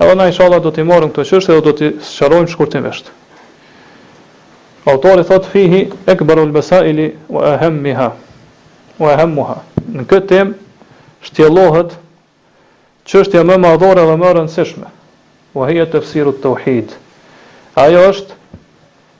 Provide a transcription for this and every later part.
Edhe na inshallah do t'i marrim këto çështje dhe do t'i sqarojmë shkurtimisht. Autori thotë fihi ekberul mesaili wa ahammiha wa ahammuha. Në këtë temë shtjellohet çështja më e madhore dhe më e rëndësishme. Wa hiya tafsirut tauhid. Ajo është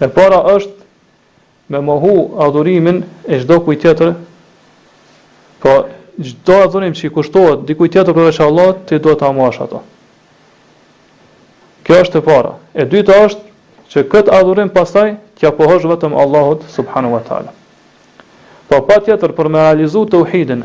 E para është me mohu adhurimin e çdo kujt tjetër, pra çdo adhurim që i kushtohet dikujt tjetër përveç Allahut, ti duhet ta mohosh atë. Kjo është e para. E dyta është që këtë adhurim pastaj t'ia pohosh vetëm Allahut subhanahu wa taala. Pra patjetër për me realizu teuhidin,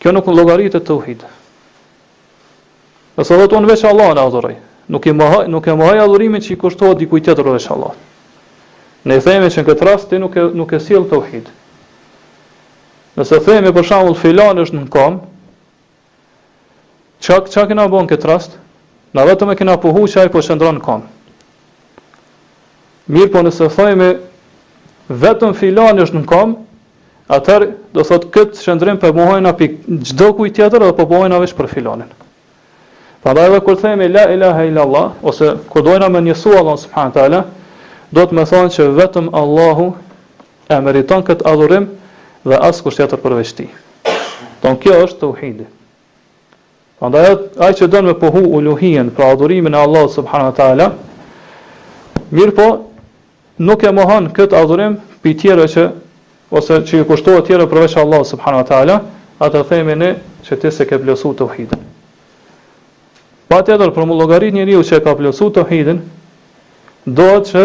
Kjo nuk llogaritet tauhid. Nëse thotë unë veç Allahun e adhuroj, nuk e mohoj, nuk e mohoj adhurimin që i kushtohet dikujt tjetër përveç Allahut. Ne i themi që në këtë rast ti nuk e nuk e sjell tauhid. Nëse themi për shembull filani është në kom, çka çka kena bo në këtë rast? Na vetëm e kena pohu që ai po qëndron në kom. Mirëpo nëse thojme vetëm filani është në kom, Atëherë, do thotë këtë qëndrim po e mohojna pi çdo kujt tjetër dhe po e pohojna veç për filanin. Prandaj edhe kur themi la ilaha illa Allah ose kur dojna me njësu Allahun subhanahu wa taala, duhet me thonë që vetëm Allahu e meriton këtë adhurim dhe askush tjetër përveç tij. Pra kjo është tauhidi. Prandaj ai që don me pohu uluhien, pra adhurimin e Allahut subhanahu wa taala, mirëpo nuk e mohon këtë adhurim pi tjerëve që ose që i kushtohet tjerëve përveç Allahut subhanahu wa taala, atë themi ne që ti s'e ke plotësu tauhidin. Patjetër për m'u llogarit njeriu që e ka plotësu tauhidin, duhet që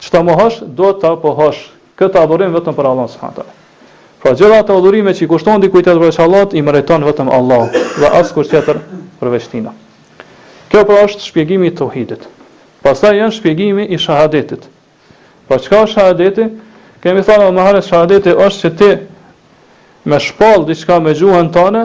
Që ta mohosh, duhet ta pohosh këtë adhurim vetëm për Allahun subhanahu wa taala. Pra gjitha ato adhurime që i kushtohen dikujt tjetër përveç Allahut, i meriton vetëm Allahu dhe askush tjetër përveç Tij. Kjo pra është shpjegimi i tauhidit. Pastaj vjen shpjegimi i shahadetit. Pra çka është shahadeti? Kemi thënë më herët shahadeti është që ti me shpall diçka me gjuhën tënde,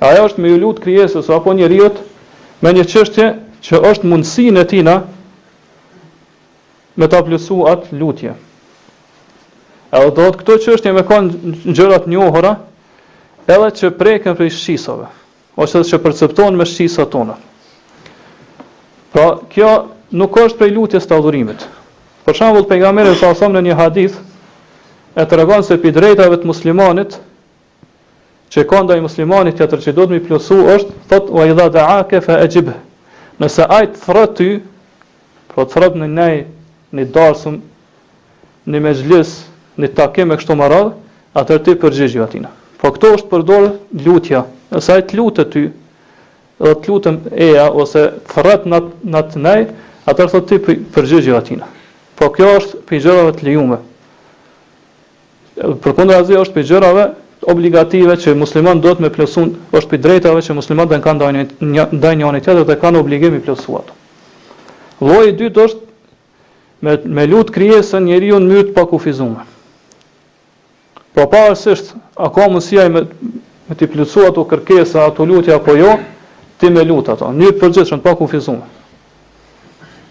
Ajo është me ju lut krijesës apo njeriut me një çështje që është në mundësinë e tina me ta plësu atë lutje. Edhe duhet këto çështje me kanë në gjërat e njohura edhe që preken pi shqisave, ose që perceptohen me shqisat tona. Pra, kjo nuk është prej lutjes të adhurimit. Për shembull, pejgamberi sa asam në një hadith, e tregon se pi drejtave të muslimanit, që ka ndaj muslimanit tjetër që duhet me i plotësu është, thotë, wa idha da'ake fa ajibhë, nëse ai të thërret ty, pra të thërret në nej, në darsëm, në mexhlis, në takim e kështu me radhë, atër ti përgjigju atina. Po këtu është përdorë lutja, nëse ai të lutë ty, të lutem eja, ose të thërret në, në të nej, atër thotë ti përgjigju atina. Po kjo është prej gjërave të lejume. Përkundrazi është prej gjërave obligative që muslimani duhet me i plotësu, është prej drejtave që muslimanët e kanë ndaj një ndaj njëri tjetrit dhe kanë obligim me i plotësu ato. Lloji i dytë është me me lut krijesën njeriun në mënyrë të pakufizuar. Po pavarësisht a ka mundësi ai me me t'i plotësu ato kërkesa, ato lutje apo jo, ti me lut ato, në mënyrë të përgjithshme pa kufizuar.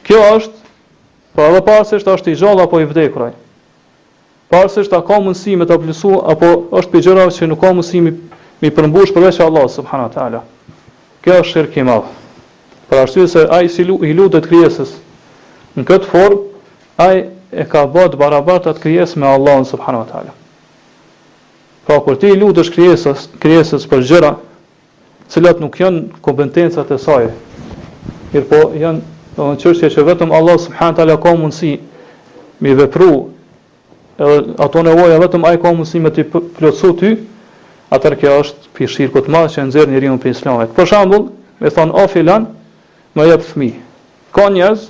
Kjo është, po edhe pavarësisht është i gjallë apo i vdekur ai. Pavarësisht a ka mundësi me ta plotësu apo është prej gjërave që nuk ka mundësi me me i përmbush përveç Allahut subhana wa ta'ala. Kjo është shirk i madh. Për arsye se ai si i lutet krijesës në këtë formë, ai e ka ba të barabartë atë krijesë me Allahun subhana wa ta'ala. Pra kur ti i lutesh krijesës, krijesës për gjëra të cilat nuk janë kompetencat e saj, mirëpo janë domethënë çështje që vetëm Allahu subhanahu teala ka mundësi me i vepru edhe ato nevoja vetëm ai ka mundësi me t'i plotësu ty, atër kjo është prej shirkut të madh që nxjerr njeriun prej islamit. Për shembull, me i thon o filan, më jep fëmijë. Ka njerëz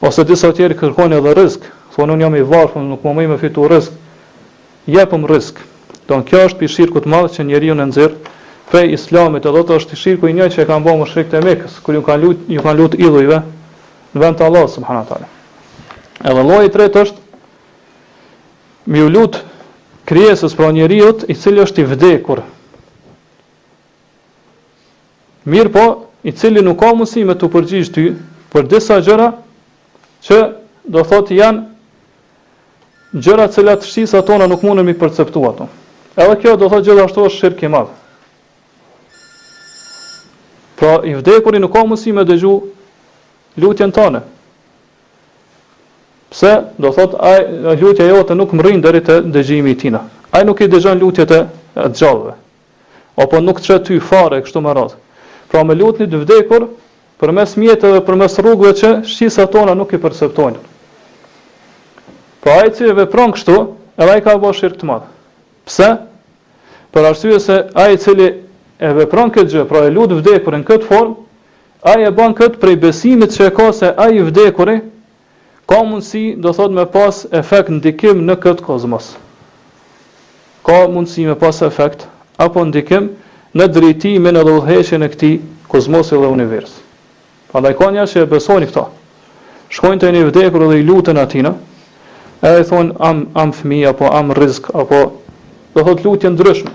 Ose disa tjerë kërkojnë edhe rrizk, thonë unë jam i varfër, nuk muj me fitu rrizk, jepëm rrizk. Don kjo është prej shirkut të madh që njeriun e nxjerr prej Islamit, edhe ot është shirku i njëjtë që e kanë bë mushrikët e Mekës, kur ju kanë lut ju kanë lut idhujve në vend të Allahut subhana teala. Edhe lloji i tretë është me ju lut krijesës pra njeriut i cili është i vdekur. Mirëpo, i cili nuk ka mundësi me t'u përgjigj ty për disa gjëra që, do thotë, janë gjëra të cilat shqisat tona nuk munden me i perceptu ato. Edhe kjo do thotë gjithashtu është shirk i madh. Pra i vdekuri nuk ka mundësi me dëgju lutjen tënde. Pse do thotë ai lutja jote nuk mrrin deri te dëgjimi i tina. Ai nuk i dëgjon lutjet e gjallëve. apo nuk të sheh ty fare e kështu me radhë. Pra me lut ni të vdekur përmes mjeteve, përmes rrugëve që shqisat tona nuk i perceptojnë. Pra ai që vepron kështu, edhe ai ka bërë shirk të madh. Pse? Për arsye se ai i cili e vepron këtë gjë, pra e lut vdekurin në këtë formë, ai e bën këtë prej besimit që e ka se ai i vdekuri Ka mundësi, do thotë, me pas efekt, ndikim, në këtë kozmos. Ka mundësi me pas efekt apo ndikim në drejtimin edhe udhëheqjen e këtij kozmosi dhe universi. Prandaj ka njerëz që e besojnë këtë. Shkojnë te një i vdekur edhe i luten atij, edhe i thonë am am fëmijë apo am rrizk apo do thotë lutje të ndryshme.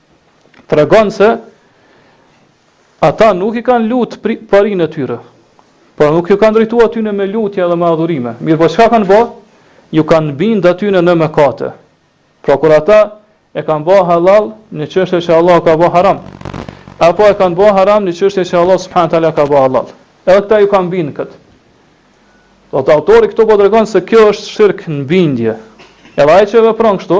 tregon se ata nuk i kanë lut parin e tyre. Pra nuk ju kanë drejtuar atyne me lutje dhe me adhurime. Mirëpo çka kanë bërë? Ju kanë bind atyne në mëkate. Pra kur ata e kanë bërë halal një çështje që Allah ka bërë haram. Apo e kanë bërë haram një çështje që Allah subhanahu taala ka bërë halal. Edhe këta ju kanë bind kët. Do thotë autori këtu po tregon se kjo është shirk në bindje. Edhe ai që vepron kështu,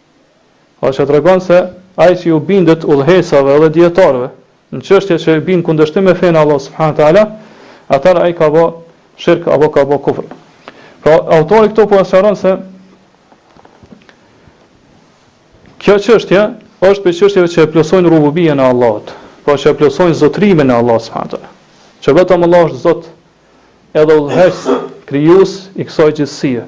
Ajo që tregon se ai që ju bindet udhëheqësave dhe dijetarëve në çështje që bin në kundërshtim me fenë e Allahut subhanahu teala, atëherë ai ka bë shirk apo ka bë kufër. Pra, autori këtu po sqaron se kjo çështje është prej çështjeve që e plotësojnë rububien e Allahut, pra që e plotësojnë zotrimin e Allahut subhanahu teala. Që vetëm Allah është Zot edhe udhëheqës, krijues i kësaj gjithësie.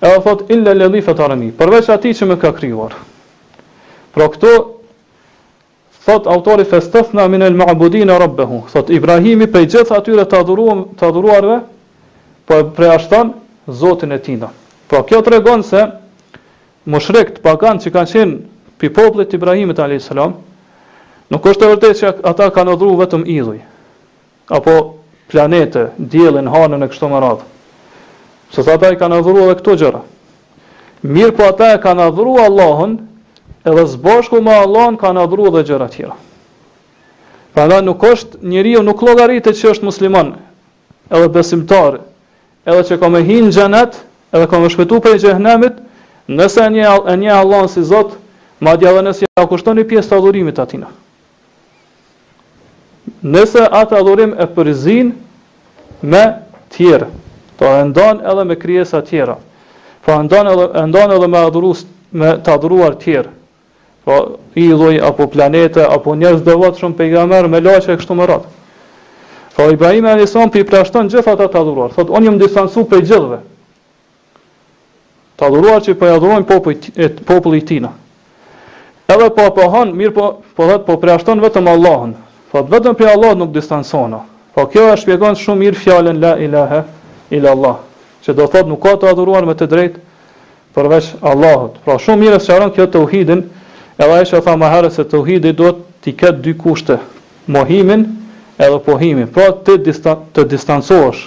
Edhe thot illa alladhi fatarani, përveç atij që më ka krijuar. Pra këtu thot autori fastathna min al-ma'budin rabbahu, thot Ibrahimi prej gjithë atyre të adhuruam të adhuruarve po e përjashton Zotin e tij. Pra kjo tregon se mushrikt paganë që kanë qenë prej popullit të Ibrahimit alayhis salam, nuk është e vërtetë që ata kanë adhuruar vetëm idhuj. apo planete, diellin, hënën e kështu me radhë. Sepse ata i kanë adhuruar edhe këto gjëra. Mirëpo ata e kanë adhuruar Allahun, edhe së bashku me Allahun kanë adhuruar edhe gjëra tjera. Prandaj nuk është njeriu nuk llogaritet që është musliman, edhe besimtar, edhe që ka me hi në xhenet, edhe ka me shpëtu prej xhehnemit, nëse e njeh, e njeh Allahun si Zot, madje edhe nëse ja kushton një pjesë të adhurimit atina. Nëse atë adhurim e përzin me tjerë, pra e ndan edhe me krijesa tjera, pra e ndan edhe, e ndan edhe me adhuru, me të adhuruar tjerë, pra idhuj, apo planete, apo njerëz të devotshëm, pejgamber, melaqe e kështu me radhë. Pra Ibrahimi alayhis salam po i përjashton gjithë ata të adhuruar, thotë unë jam distancu prej gjithëve, Të adhuruar që po i adhurojnë prej popullit të tij. Edhe po pohon, mirëpo, po thotë po përjashton vetëm Allahun. Thotë vetëm prej Allahut nuk distancohena. Po kjo e shpjegon shumë mirë fjalën la ilahe ila Allah, që do thotë nuk ka të adhuruar me të drejtë përveç Allahut. Pra shumë mirë e sqaron kjo tauhidin, edhe ajo që thamë më herët se tauhidi duhet t'i ketë dy kushte, mohimin edhe pohimin. Pra të distan të distancohesh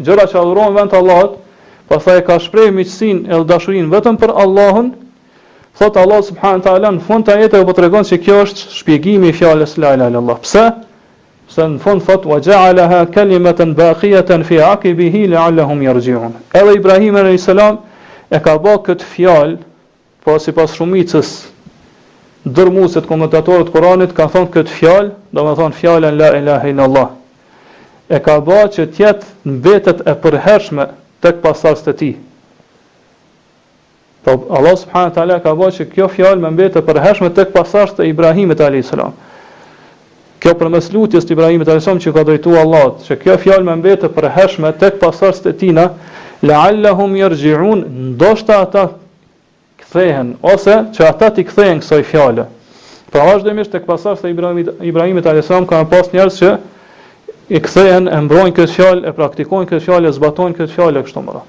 Gjëra që adhurohen në vend të Allahut, pastaj e ka shprehë miqësinë edhe dashurinë vetëm për Allahun, thotë Allahu subhanahu wa taala në fund të ajeteve po tregon se kjo është shpjegimi i fjalës la ilaha illallah. Pse? Se në fund thotë wa ja'alaha kalimatan baqiyatan fi aqibihi la'allahum yarji'un. Edhe Ibrahim alayhis salam e ka bë këtë fjalë Pra sipas shumicës dërrmuese të komentatorëve të Kuranit kanë thënë këtë fjalë, domethënë fjalën la ilahe illallah e ka ba që të jetë mbetet e përhershme tek pasardhësit e tij. Pra Allahu subhane teala e ka ba që kjo fjalë me mbetë e përhershme tek pasardhësit e Ibrahimit alejhi selam. Kjo përmes lutjes të Ibrahimit alejhi selam që ka drejtuar Allahut, që kjo fjalë me mbetë e përhershme tek pasardhësit e tina, La'allahum yerji'un, ndoshta ata kthehen, ose që ata t'i kthehen kësaj fjale. Pra vazhdimisht tek pasardhësit e Ibrahimit, Ibrahimit alejhi selam kanë pas njerëz që i kthehen, e mbrojnë këtë fjalë, e praktikojnë këtë fjalë, e zbatojnë këtë fjalë e kështu me radhë.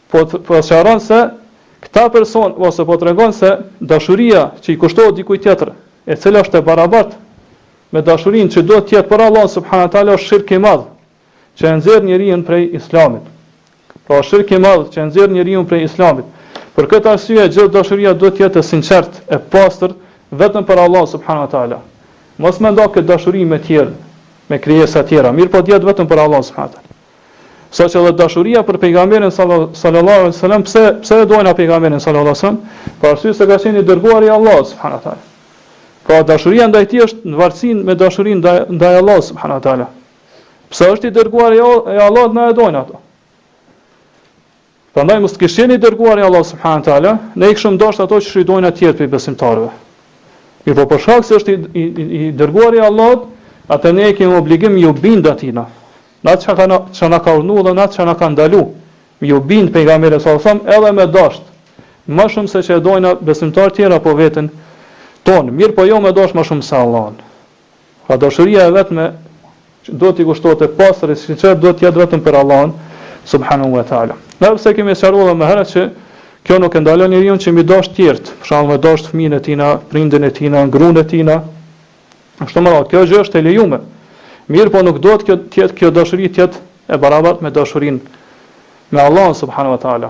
Po po sqaron se këta person ose po tregon se dashuria që i kushtohet dikujt tjetër, e cila është e barabartë me dashurinë që duhet të jetë për Allahun subhanahu wa taala është shirk i madh që e nxjerr njeriun prej Islamit. Pra është shirk i madh që e nxjerr njeriu prej Islamit. Për këtë arsye gjithë dashuria duhet të jetë e sinqertë, e pastër vetëm për Allahun subhanahu wa taala. Mos me nda këtë dashuri me të tjerë, me krijesa të tjera, mirëpo të jetë vetëm për Allahun subhanahu wa taala. Saqë edhe dashuria për pejgamberin sallallahu alaihi wasallam, pse pse e dojna pejgamberin sallallahu alaihi wasallam? Për arsye se ka qenë i dërguar i Allahut subhanahu wa taala. Pra dashuria ndaj tij është në varësi me dashurinë ndaj ndaj Allahut subhanahu wa taala. Pse është i dërguari i Allahut na e dojna atë. Prandaj mos të kish qenë i dërguari i Allahut subhanahu wa taala, ne e kishim dashur atë qysh i dojna të tjerët prej besimtarëve. Mirpo për shkak se është i, i, i dërguari i Allahut, atë ne e kemi obligim ju bind atina. Në atë çka na çka na ka urdhnu dhe në atë çka na ka ndalu, ju bind pejgamberit sa sa edhe me dashtë. Më shumë se që i dojna besimtarët tjerë apo veten tonë, mirëpo jo me dashtë më shumë se Allahun. Pra dashuria e vetme që duhet t'i kushtohet e pastër e sinqertë duhet të jetë vetëm për Allahun subhanahu wa taala. Edhe siç kemi sqaruar edhe më herët që kjo nuk e ndalon njeriun që mi dashtë tjerët, për shembull me dashtë fëmijën e tij, prindin e tij, gruan e tij. Kështu me radhë, kjo gjë është e lejuar. Mirëpo nuk duhet kjo të jetë kjo dashuri të jetë e barabartë me dashurinë me Allahun subhanahu wa taala.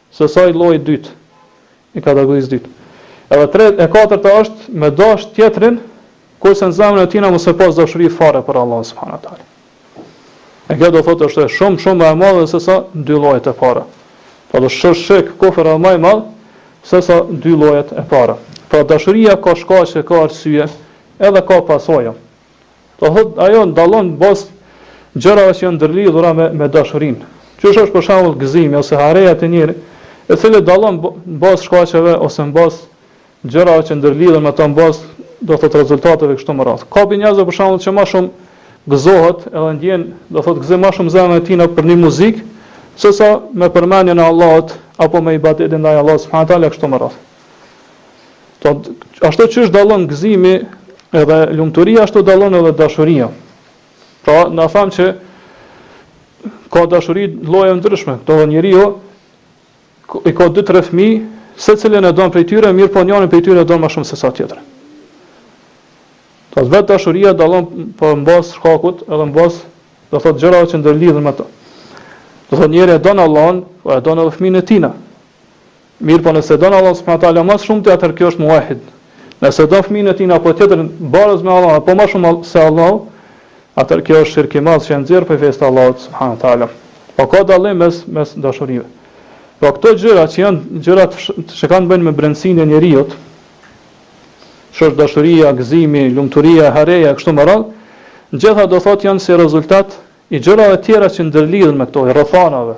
Sesa i llojit dytë, i kategorisë dytë. Edhe e tretë, e katërta është me dashtë tjetrin, kurse në zemrën e tijna mos me pas dashuri fare për Allahun subhanahu wa taala. E kjo do thotë është shumë shumë më e madhe se sa dy llojet e para. Pra do jetë shirk, kufër edhe më i madh se sa dy llojet e para. Pra dashuria ka shkaqe, ka arsye, edhe ka pasoja. Do thotë ajo ndallon në bazë gjërave që janë ndërlidhura me me dashurinë. Qysh është për shembull gëzimi ose hareja te njeriu, e cila dallon në bazë të shkaqeve ose në bazë të gjërave që ndërlidhen me ato në bazë do thotë rezultateve kështu me radhë. Ka prej njerëzve për shembull që më shumë gëzohet edhe ndjen, do thotë gëzim më shumë në zemrën e tij për një muzikë, sesa me përmendjen e Allahut apo me ibadete ndaj Allahut subhanahu teala kështu me radhë. Do ashtu qysh dallon gëzimi edhe lumturia ashtu dallon edhe dashuria. Pra, na thamë që ka dashuri lloje të ndryshme. Do të njeriu i ka dy tre fëmijë, secilin e don prej tyre, mirëpo njërin prej tyre e don më shumë se sa tjetrin. Do të vetë dashuria dallon po mbas shkakut edhe mbas do thotë gjërave që ndërlidhen me to. Do thotë njeriu e don Allahun, po e don edhe fëmijën e tij. Mirëpo nëse e don Allahun subhanahu wa ta'ala ma së shumti atëherë ky është muvahid. Nëse e don fëmijën e tij apo tjetrin baras me Allahun apo ma shumë se Allahun atëherë kjo është shirk i madh që e nxjerr prej fesë të Allahut subhanahu wa ta'ala. Po ka dallim mes mes dashurive. Po këto gjëra që janë gjëra që kanë të bëjnë me brendësinë e njeriut, qysh është dashuria, gëzimi, lumturia, hareja kështu me radhë, gjitha do thotë janë si rezultat i gjërave të tjera që ndërlidhen me këto, i rrethanave,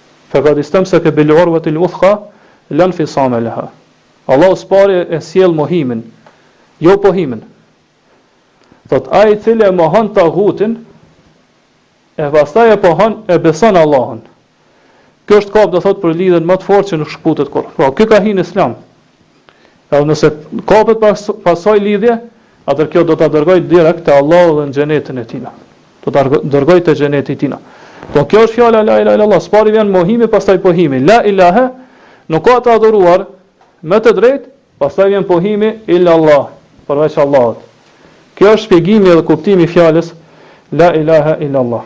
Fekad istemseke bil urwetil wuthqa lenfisame leha. Allahu së pari e sjell mohimin, jo pohimin. Thotë, ai i cili e mohon taghutin, e pastaj e pohon, e beson Allahun. Ky është kapë, do thotë, për lidhjen më të fortë që nuk shkëputet kurrë. Pra, ky ka hyrë në Islam. Edhe nëse kapet pas pas asaj lidhje, atër kjo do ta dërgoj direkt te Allahu dhe në xhenetin e tij. Do ta dërgoj te xheneti i tij. Pra kjo është fjala la ilaha illallah, s'pari vjen mohimi pastaj pohimi. La ilaha nuk ka të adhuruar me të drejtë, pastaj vjen pohimi illallah, përveç Allahut. Kjo është shpjegimi dhe kuptimi i fjalës la ilaha illallah.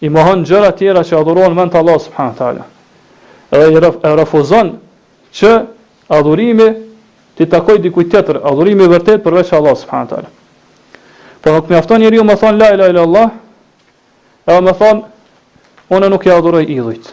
i mohon gjërat tjera që adhurohen në vend të Allahut subhanahu teala. Edhe e refuzon që adhurimi t'i takoj dikujt tjetër, adhurimi i vërtet përveç Allahut subhanahu teala. Pra nuk mjafton njeriu me thon la ilaha illallah, edhe me thon unë nuk i adhuroj idhujt.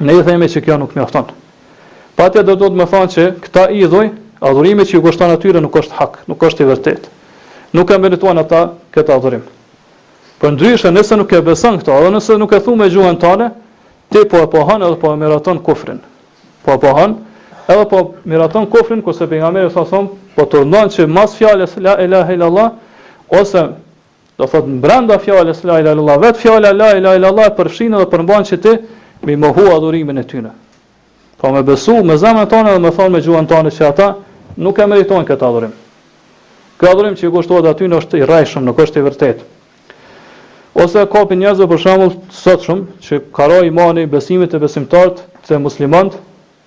Ne i themi që kjo nuk mjafton. Patjetër duhet me thonë që këta idhuj, adhurimi që ju kushtohet atyre nuk është hak, nuk është i vërtetë. Nuk e meritojnë ata këtë adhurim. Përndryshe, nëse nuk e beson këto, edhe nëse nuk e thu me gjuhën tane, ti po e pohon edhe po e miraton kufrin. Po e pohon edhe po e miraton kufrin, kurse pejgamberi sa thon, po tregon që mas fjalës la ilaha illallah ose Do thot brenda fjalës la ilaha illallah, vet fjala la ilaha illallah përfshin dhe përmban që ti me mohu adhurimin e tyre. Pra me besu me zemrën tane dhe me thonë me gjuhën tane që ata nuk e meritojnë këtë adhurim. Ky adhurim që i kushtohet atyne është i rrejshëm, nuk është i vërtet. Ose ka prej njerëzve për shambull sot shumë që ka ra imani besimi te besimtart te muslimant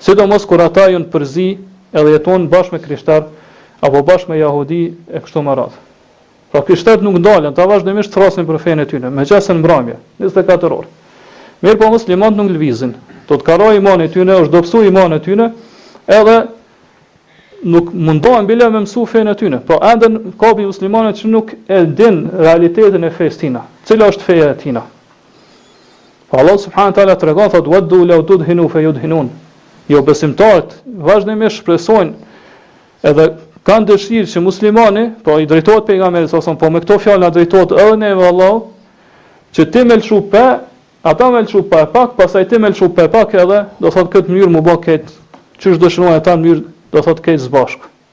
sidomos kur ata janë përzi edhe jetojnë bashkë me krishterë apo bashkë me jahudi e kështu me radhë. Pra krishterët nuk ndalen, ata vazhdimisht thrasin për fenë e tyre, mëngjes e në mbrëmje, 24 orë. Mirëpo muslimanët nuk lëvizin, do thot ka ra imani tyre, është dobësu imani tyre, edhe nuk mundohen bile me mësu fenë e tyre, pra ende ka pi muslimanëve që nuk e din realitetin e fesë tina, cila është feja e tina. Po Allah subhanahu wa taala tregon thotë waddu law tudhinu fa yudhinun. Jo besimtarët vazhdimisht shpresojnë edhe kanë dëshirë që muslimani, po i drejtohet pejgamberit s.a.s., po me këto fjalë na drejtohet edhe neve Allahu, që ti me lëshu pe, ata me lëshu pe pak, pastaj ti me lëshu pe pak edhe, do thotë këtë mënyrë me bë këtë, çish dëshirojnë ata në mënyrë, do thotë këtë zbashk.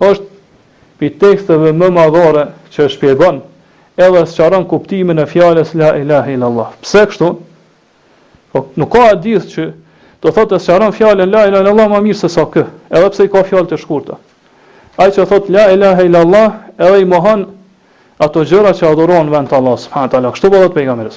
është pi teksteve më madhore që e shpjegon edhe sqaron kuptimin e fjalës la ilahe illallah. Pse kështu? Po nuk ka hadith që do thotë të sqaron fjalën la ilahe illallah më mirë se sa ky, edhe pse i ka fjalë të shkurta. Ai që thotë la ilahe illallah edhe i mohon ato gjëra që adhurohen vend të Allahut subhanahu wa taala. Kështu po thotë pejgamberi.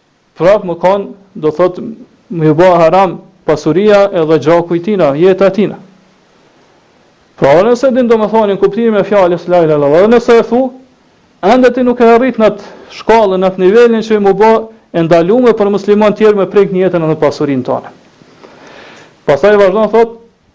Prap me kan do thot me ju ba haram pasuria edhe gjaku i tina jeta e tina pra edhe nëse e din domethënin kuptimin e fjalës la ilaha illallah edhe nëse e thu ende ti nuk ke arrit në atë shkallën në atë nivelin që me u ba e ndalume për musliman tjerë me prek në jetën edhe pasurinë tane pastaj vazhdon thot